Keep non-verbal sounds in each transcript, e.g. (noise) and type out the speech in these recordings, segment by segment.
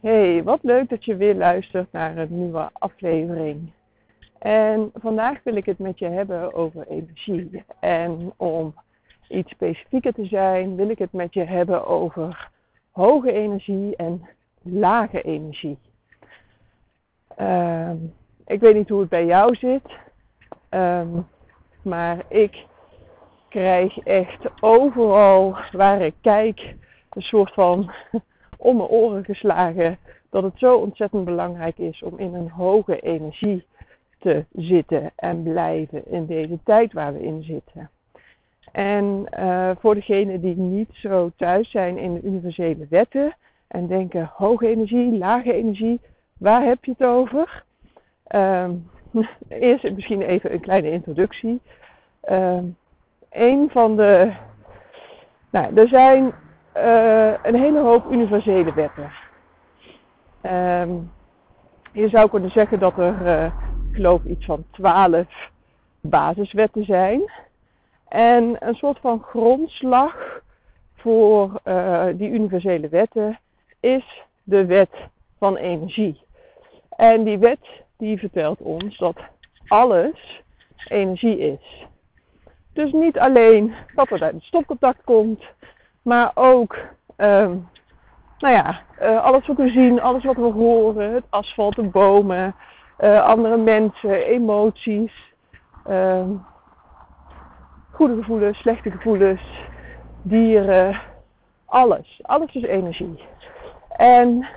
Hey, wat leuk dat je weer luistert naar een nieuwe aflevering. En vandaag wil ik het met je hebben over energie. En om iets specifieker te zijn, wil ik het met je hebben over hoge energie en lage energie. Ehm, ik weet niet hoe het bij jou zit, ehm, maar ik krijg echt overal waar ik kijk een soort van om mijn oren geslagen dat het zo ontzettend belangrijk is om in een hoge energie te zitten en blijven in deze tijd waar we in zitten. En uh, voor degenen die niet zo thuis zijn in de universele wetten en denken hoge energie, lage energie, waar heb je het over? Um, (laughs) eerst misschien even een kleine introductie. Um, een van de. Nou, er zijn uh, een hele hoop universele wetten. Um, je zou kunnen zeggen dat er, uh, ik geloof, iets van twaalf basiswetten zijn. En een soort van grondslag voor uh, die universele wetten is de wet van energie. En die wet die vertelt ons dat alles energie is. Dus niet alleen dat er uit het stopcontact komt, maar ook, um, nou ja, uh, alles wat we zien, alles wat we horen, het asfalt, de bomen, uh, andere mensen, emoties, um, goede gevoelens, slechte gevoelens, dieren, alles. Alles is energie. En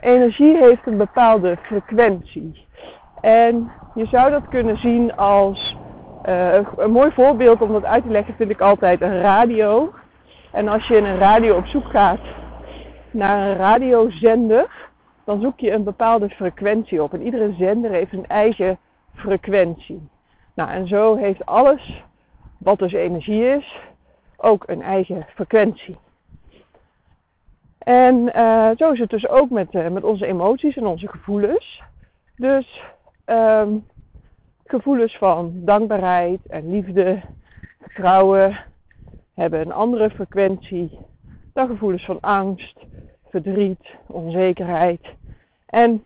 energie heeft een bepaalde frequentie. En je zou dat kunnen zien als uh, een mooi voorbeeld om dat uit te leggen vind ik altijd een radio. En als je in een radio op zoek gaat naar een radiozender, dan zoek je een bepaalde frequentie op. En iedere zender heeft een eigen frequentie. Nou, en zo heeft alles wat dus energie is, ook een eigen frequentie. En uh, zo is het dus ook met, uh, met onze emoties en onze gevoelens. Dus um, gevoelens van dankbaarheid en liefde, vertrouwen, hebben een andere frequentie dan gevoelens van angst, verdriet, onzekerheid. En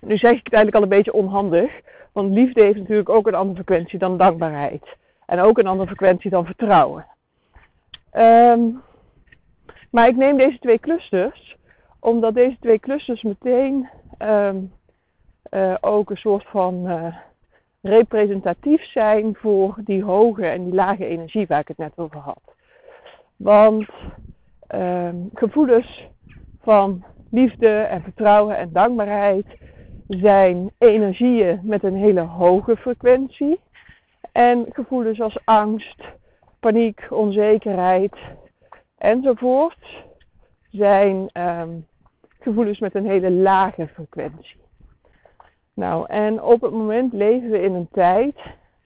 nu zeg ik het eigenlijk al een beetje onhandig, want liefde heeft natuurlijk ook een andere frequentie dan dankbaarheid. En ook een andere frequentie dan vertrouwen. Um, maar ik neem deze twee clusters, omdat deze twee clusters meteen um, uh, ook een soort van uh, representatief zijn voor die hoge en die lage energie waar ik het net over had. Want um, gevoelens van liefde en vertrouwen en dankbaarheid zijn energieën met een hele hoge frequentie. En gevoelens als angst, paniek, onzekerheid enzovoort zijn um, gevoelens met een hele lage frequentie. Nou, en op het moment leven we in een tijd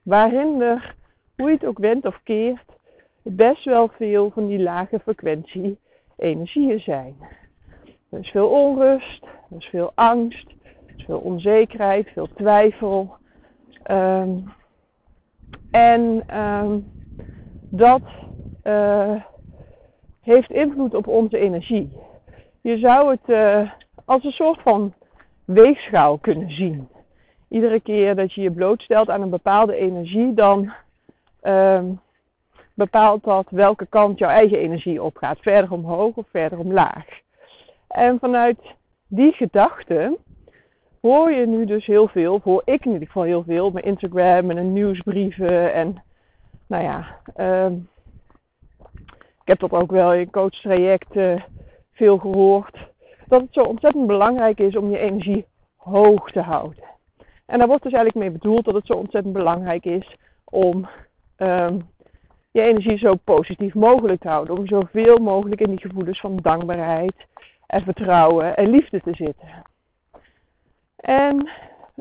waarin er, hoe je het ook wendt of keert, best wel veel van die lage frequentie energieën zijn. Er is veel onrust, er is veel angst, er is veel onzekerheid, veel twijfel. Um, en um, dat uh, heeft invloed op onze energie. Je zou het uh, als een soort van weegschaal kunnen zien. Iedere keer dat je je blootstelt aan een bepaalde energie, dan um, bepaalt dat welke kant jouw eigen energie opgaat. Verder omhoog of verder omlaag. En vanuit die gedachte hoor je nu dus heel veel, hoor ik in ieder geval heel veel, met Instagram en nieuwsbrieven en nou ja, um, ik heb dat ook wel in coachtrajecten veel gehoord dat het zo ontzettend belangrijk is om je energie hoog te houden. En daar wordt dus eigenlijk mee bedoeld dat het zo ontzettend belangrijk is om um, je energie zo positief mogelijk te houden. Om zoveel mogelijk in die gevoelens van dankbaarheid en vertrouwen en liefde te zitten. En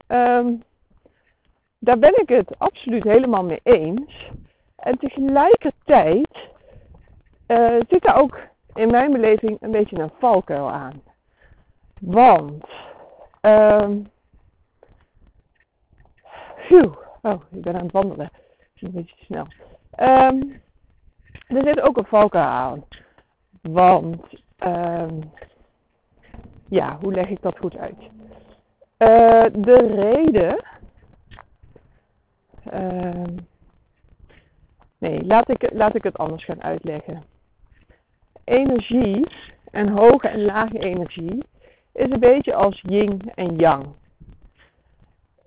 um, daar ben ik het absoluut helemaal mee eens. En tegelijkertijd uh, zit daar ook in mijn beleving een beetje een valkuil aan. Want, um, oh, ik ben aan het wandelen. Dat is een beetje te snel. Um, er zit ook een valkuil aan. Want, um, ja, hoe leg ik dat goed uit? Uh, de reden. Nee, laat ik, laat ik het anders gaan uitleggen. Energie en hoge en lage energie is een beetje als yin en yang.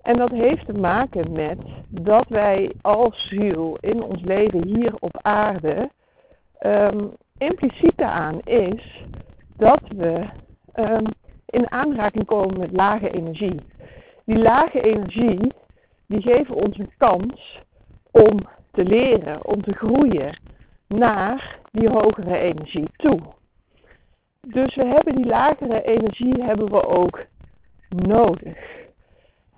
En dat heeft te maken met dat wij als ziel in ons leven hier op aarde um, impliciet daaraan is dat we um, in aanraking komen met lage energie. Die lage energie die geven ons een kans om te leren, om te groeien naar die hogere energie toe. Dus we hebben die lagere energie hebben we ook nodig.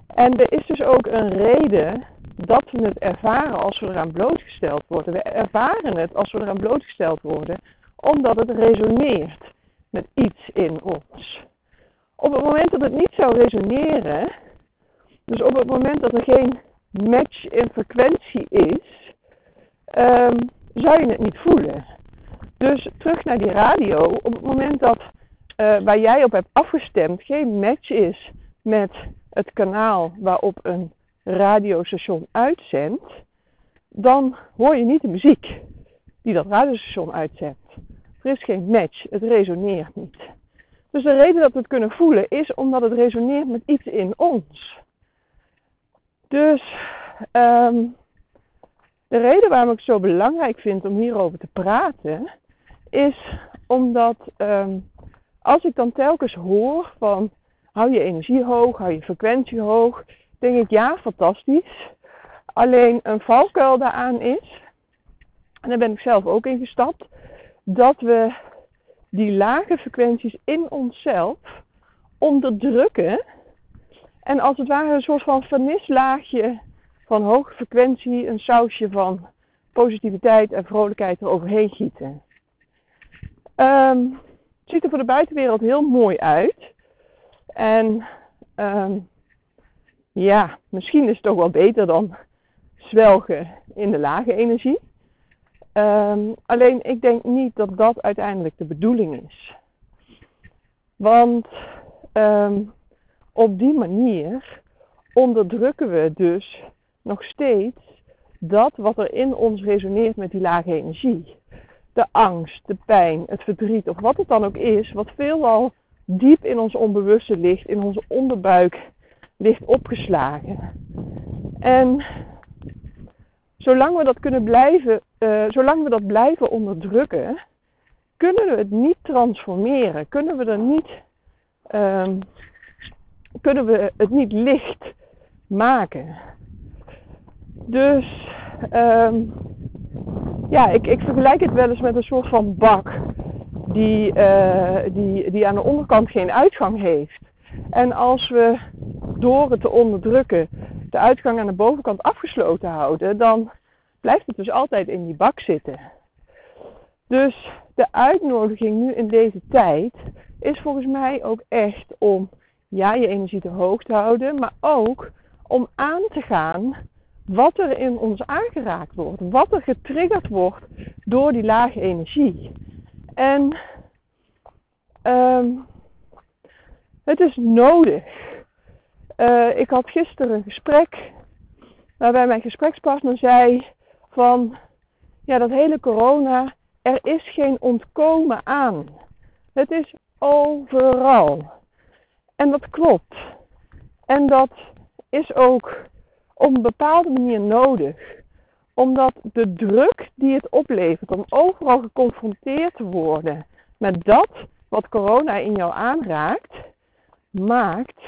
En er is dus ook een reden dat we het ervaren als we eraan blootgesteld worden. We ervaren het als we eraan blootgesteld worden, omdat het resoneert met iets in ons. Op het moment dat het niet zou resoneren, dus op het moment dat er geen match in frequentie is, um, zou je het niet voelen. Dus terug naar die radio, op het moment dat uh, waar jij op hebt afgestemd geen match is met het kanaal waarop een radiostation uitzendt, dan hoor je niet de muziek die dat radiostation uitzendt. Er is geen match, het resoneert niet. Dus de reden dat we het kunnen voelen is omdat het resoneert met iets in ons. Dus um, de reden waarom ik het zo belangrijk vind om hierover te praten, is omdat um, als ik dan telkens hoor van hou je energie hoog, hou je frequentie hoog, denk ik ja, fantastisch. Alleen een valkuil daaraan is, en daar ben ik zelf ook in gestapt, dat we die lage frequenties in onszelf onderdrukken en als het ware een soort van vernislaagje van hoge frequentie, een sausje van positiviteit en vrolijkheid eroverheen gieten. Het ziet er voor de buitenwereld heel mooi uit. En um, ja, misschien is het toch wel beter dan zwelgen in de lage energie. Um, alleen ik denk niet dat dat uiteindelijk de bedoeling is. Want op die manier onderdrukken we dus nog steeds dat wat er in ons resoneert met die lage energie. De angst, de pijn, het verdriet of wat het dan ook is, wat veelal diep in ons onbewuste ligt, in onze onderbuik ligt opgeslagen. En zolang we dat kunnen blijven, uh, zolang we dat blijven onderdrukken, kunnen we het niet transformeren. Kunnen we er niet, um, kunnen we het niet licht maken. Dus um, ja, ik, ik vergelijk het wel eens met een soort van bak die, uh, die, die aan de onderkant geen uitgang heeft. En als we door het te onderdrukken de uitgang aan de bovenkant afgesloten houden, dan blijft het dus altijd in die bak zitten. Dus de uitnodiging nu in deze tijd is volgens mij ook echt om ja, je energie te hoog te houden, maar ook om aan te gaan wat er in ons aangeraakt wordt, wat er getriggerd wordt door die lage energie. En um, het is nodig. Uh, ik had gisteren een gesprek waarbij mijn gesprekspartner zei van ja, dat hele corona, er is geen ontkomen aan. Het is overal. En dat klopt. En dat is ook op een bepaalde manier nodig. Omdat de druk die het oplevert om overal geconfronteerd te worden met dat wat corona in jou aanraakt, maakt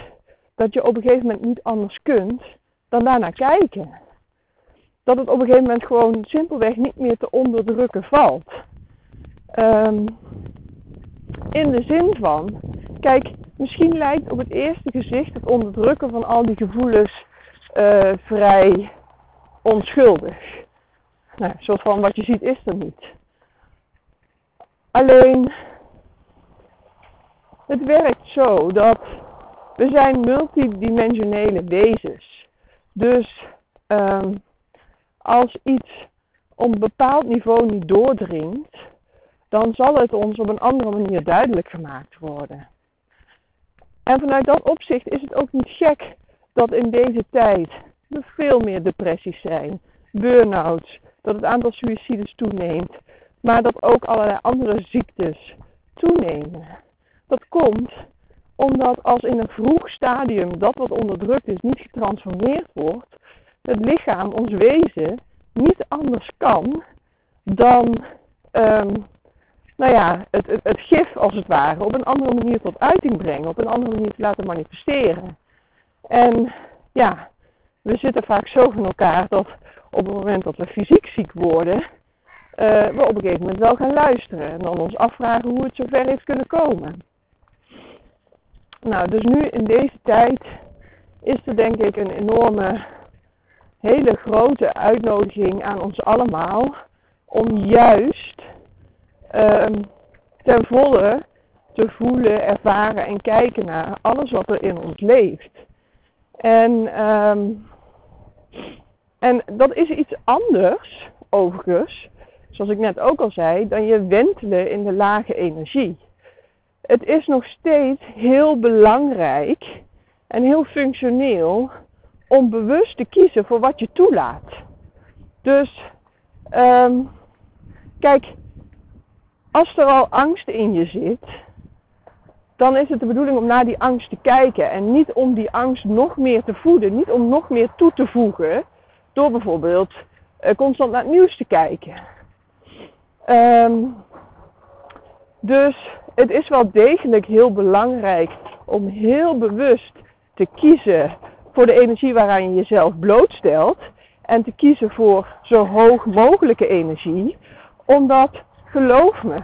dat je op een gegeven moment niet anders kunt dan daarnaar kijken. Dat het op een gegeven moment gewoon simpelweg niet meer te onderdrukken valt. Um, in de zin van, kijk, misschien lijkt op het eerste gezicht het onderdrukken van al die gevoelens uh, vrij onschuldig. Nou, soort van wat je ziet is er niet. Alleen, het werkt zo dat we zijn multidimensionele wezens. Dus um, als iets op een bepaald niveau niet doordringt, dan zal het ons op een andere manier duidelijk gemaakt worden. En vanuit dat opzicht is het ook niet gek dat in deze tijd er veel meer depressies zijn, burn-outs, dat het aantal suicides toeneemt, maar dat ook allerlei andere ziektes toenemen. Dat komt omdat als in een vroeg stadium dat wat onderdrukt is niet getransformeerd wordt, het lichaam, ons wezen, niet anders kan dan um, nou ja, het, het, het, gif als het ware op een andere manier tot uiting brengen, op een andere manier te laten manifesteren. En ja, we zitten vaak zo van elkaar dat op het moment dat we fysiek ziek worden, uh, we op een gegeven moment wel gaan luisteren en dan ons afvragen hoe het zover heeft kunnen komen. Nou, dus nu in deze tijd is er denk ik een enorme, hele grote uitnodiging aan ons allemaal om juist um, ten volle te voelen, ervaren en kijken naar alles wat er in ons leeft. En, um, en dat is iets anders, overigens, zoals ik net ook al zei, dan je wentelen in de lage energie. Het is nog steeds heel belangrijk en heel functioneel om bewust te kiezen voor wat je toelaat. Dus um, kijk, als er al angst in je zit, dan is het de bedoeling om naar die angst te kijken en niet om die angst nog meer te voeden, niet om nog meer toe te voegen door bijvoorbeeld uh, constant naar het nieuws te kijken. Um, dus het is wel degelijk heel belangrijk om heel bewust te kiezen voor de energie waaraan je jezelf blootstelt en te kiezen voor zo hoog mogelijke energie, omdat geloof me,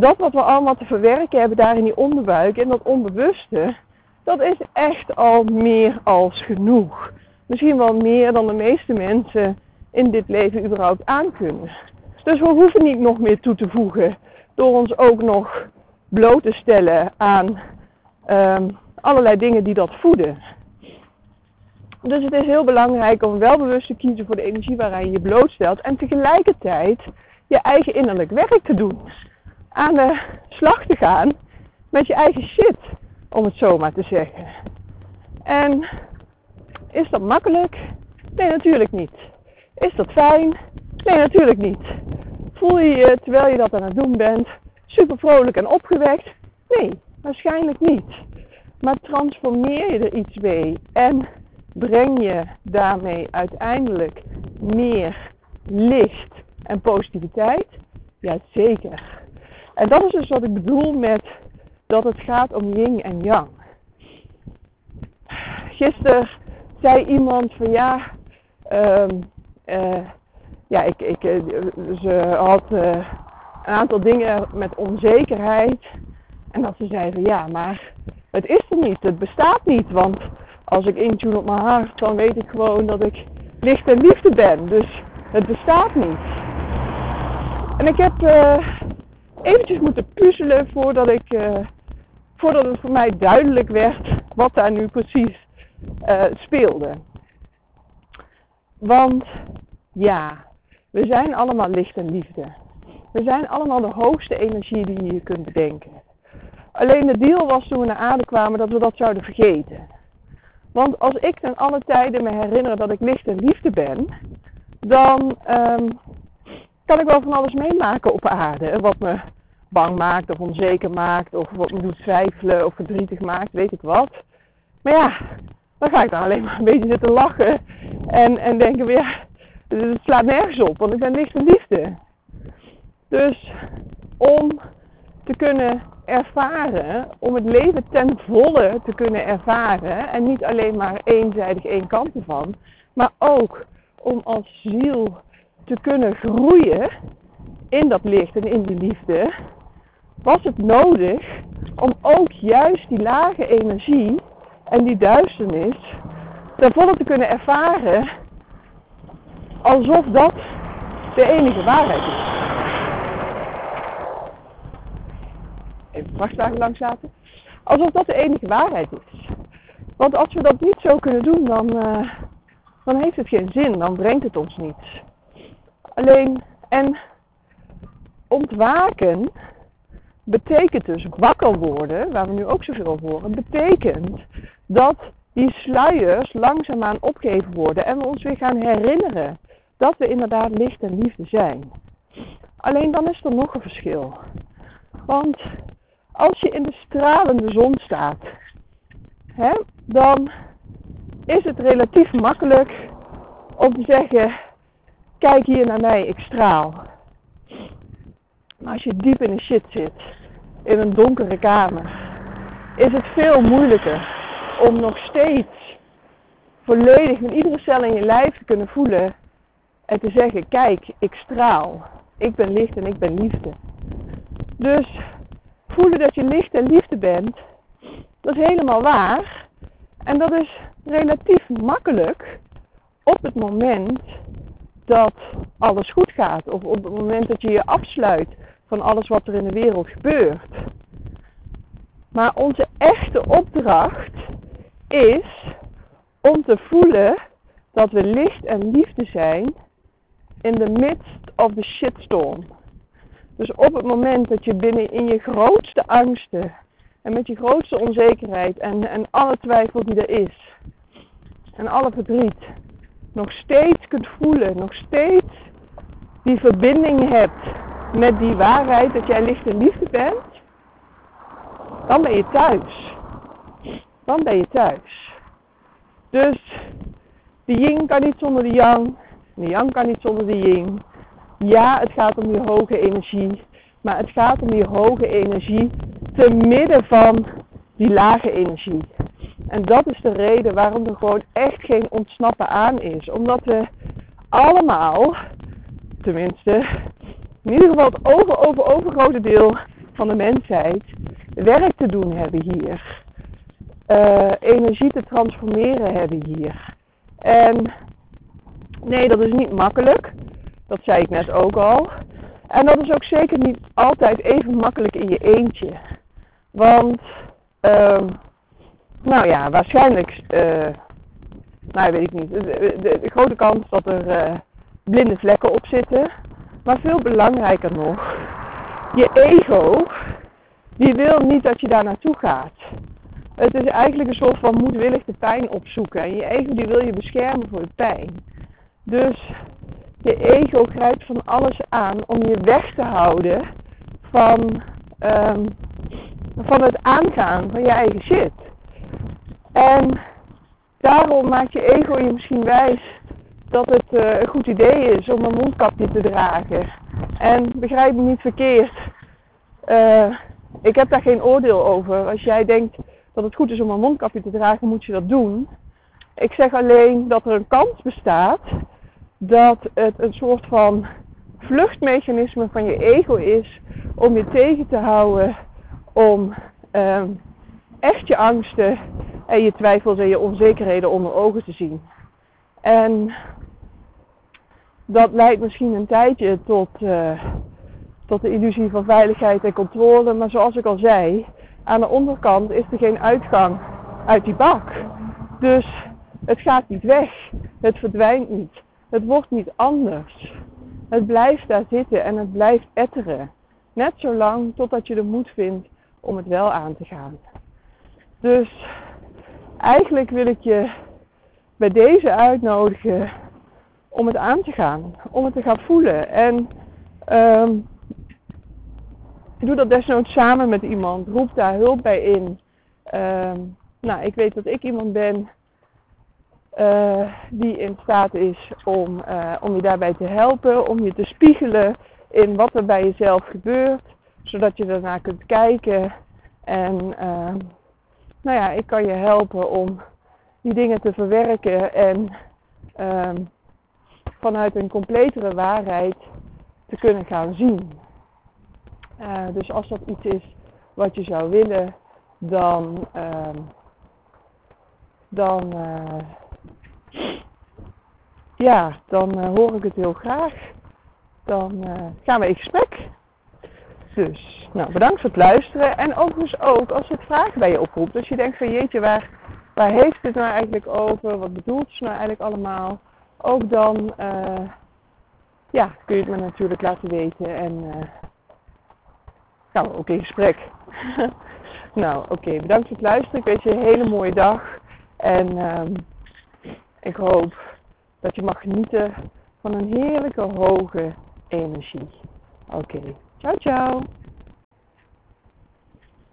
dat wat we allemaal te verwerken hebben daar in die onderbuik en dat onbewuste, dat is echt al meer als genoeg. Misschien wel meer dan de meeste mensen in dit leven überhaupt aankunnen. Dus we hoeven niet nog meer toe te voegen door ons ook nog bloot te stellen aan um, allerlei dingen die dat voeden. Dus het is heel belangrijk om wel bewust te kiezen voor de energie waaraan je je blootstelt en tegelijkertijd je eigen innerlijk werk te doen. Aan de slag te gaan met je eigen shit, om het zo maar te zeggen. En is dat makkelijk? Nee, natuurlijk niet. Is dat fijn? Nee, natuurlijk niet. Voel je je terwijl je dat aan het doen bent super vrolijk en opgewekt? Nee, waarschijnlijk niet. Maar transformeer je er iets mee en breng je daarmee uiteindelijk meer licht en positiviteit? Ja, zeker. En dat is dus wat ik bedoel met dat het gaat om yin en yang. Gisteren zei iemand van ja, um, uh, ja, ik, ik, eh, ze had uh, een aantal dingen met onzekerheid. En dat ze zei van ja, maar het is er niet, het bestaat niet. Want als ik intune op mijn hart, dan weet ik gewoon dat ik licht en liefde ben. Dus het bestaat niet. En ik heb eventjes moeten puzzelen voordat, ik, uh, voordat het voor mij duidelijk werd wat daar nu precies uh, speelde. Want ja, we zijn allemaal licht en liefde. We zijn allemaal de hoogste energie die je kunt bedenken. Alleen de deal was toen we naar aarde kwamen dat we dat zouden vergeten. Want als ik ten alle tijden me herinner dat ik licht en liefde ben, dan um, kan ik wel van alles meemaken op aarde. Wat me bang maakt of onzeker maakt of wat me doet twijfelen of verdrietig maakt, weet ik wat. Maar ja, dan ga ik dan alleen maar een beetje zitten lachen en, en denken weer, het slaat nergens op, want ik ben licht en liefde. Dus om te kunnen ervaren, om het leven ten volle te kunnen ervaren en niet alleen maar eenzijdig één kant ervan, maar ook om als ziel te kunnen groeien in dat licht en in die liefde, was het nodig om ook juist die lage energie en die duisternis ten volle te kunnen ervaren alsof dat de enige waarheid is. Even vrachtwagen langs laten. Alsof dat de enige waarheid is. Want als we dat niet zo kunnen doen, dan, uh, dan heeft het geen zin, dan brengt het ons niets. Alleen, en ontwaken betekent dus wakker worden, waar we nu ook zoveel over horen, betekent dat die sluiers langzaamaan opgeheven worden en we ons weer gaan herinneren dat we inderdaad licht en liefde zijn. Alleen dan is er nog een verschil. Want als je in de stralende zon staat, hè, dan is het relatief makkelijk om te zeggen, kijk hier naar mij, ik straal. Maar als je diep in de shit zit, in een donkere kamer, is het veel moeilijker om nog steeds volledig met iedere cel in je lijf te kunnen voelen en te zeggen, kijk, ik straal. Ik ben licht en ik ben liefde. Dus voelen dat je licht en liefde bent, dat is helemaal waar. En dat is relatief makkelijk op het moment dat alles goed gaat. Of op het moment dat je je afsluit van alles wat er in de wereld gebeurt. Maar onze echte opdracht is om te voelen dat we licht en liefde zijn in the midst of the shitstorm. Dus op het moment dat je binnen in je grootste angsten en met je grootste onzekerheid en, en alle twijfel die er is en alle verdriet nog steeds kunt voelen, nog steeds die verbinding hebt met die waarheid dat jij licht en liefde bent, dan ben je thuis. Dan ben je thuis. Dus de yin kan niet zonder de yang. De yang kan niet zonder de yin. Ja, het gaat om je hoge energie. Maar het gaat om je hoge energie te midden van die lage energie. En dat is de reden waarom er gewoon echt geen ontsnappen aan is. Omdat we allemaal, tenminste, in ieder geval het over, over, overgrote deel van de mensheid, werk te doen hebben hier. Uh, energie te transformeren hebben hier. En nee, dat is niet makkelijk. Dat zei ik net ook al. En dat is ook zeker niet altijd even makkelijk in je eentje. Want, nou ja, waarschijnlijk, uh, nou weet ik niet, de, grote kans dat er uh, blinde vlekken op zitten. Maar veel belangrijker nog, je ego, die wil niet dat je daar naartoe gaat. Het is eigenlijk een soort van moedwillig de pijn opzoeken. En je ego die wil je beschermen voor de pijn. Dus je ego grijpt van alles aan om je weg te houden van, um, van het aangaan van je eigen shit. En daarom maakt je ego je misschien wijs dat het uh, een goed idee is om een mondkapje te dragen. En begrijp me niet verkeerd. Uh, ik heb daar geen oordeel over. Als jij denkt dat het goed is om een mondkapje te dragen, moet je dat doen. Ik zeg alleen dat er een kans bestaat dat het een soort van vluchtmechanisme van je ego is om je tegen te houden om um, echt je angsten en je twijfels en je onzekerheden onder ogen te zien. En dat leidt misschien een tijdje tot, uh, tot de illusie van veiligheid en controle, maar zoals ik al zei, aan de onderkant is er geen uitgang uit die bak. Dus het gaat niet weg, het verdwijnt niet. Het wordt niet anders. Het blijft daar zitten en het blijft etteren. Net zo lang totdat je de moed vindt om het wel aan te gaan. Dus eigenlijk wil ik je bij deze uitnodigen om het aan te gaan. Om het te gaan voelen. En um, doe dat desnoods samen met iemand. Roep daar hulp bij in. Um, nou, ik weet dat ik iemand ben uh, die in staat is om, uh, om je daarbij te helpen, om je te spiegelen in wat er bij jezelf gebeurt, zodat je daarna kunt kijken. En uh, nou ja, ik kan je helpen om die dingen te verwerken en um, vanuit een completere waarheid te kunnen gaan zien. dus als dat iets is wat je zou willen, dan, dan ja, dan uh, hoor ik het heel graag. Dan gaan we in gesprek. Dus, nou, bedankt voor het luisteren. En overigens ook als het vragen bij je oproept. Als je denkt van jeetje, waar, waar heeft dit nou eigenlijk over? Wat bedoelt ze nou eigenlijk allemaal? Ook dan uh, ja, kun je het me natuurlijk laten weten. En gaan we ook in gesprek. (laughs) nou, oké, bedankt voor het luisteren. Ik wens je een hele mooie dag. En ehm, ik hoop dat je mag genieten van een heerlijke hoge energie. Oké, Ciao, ciao.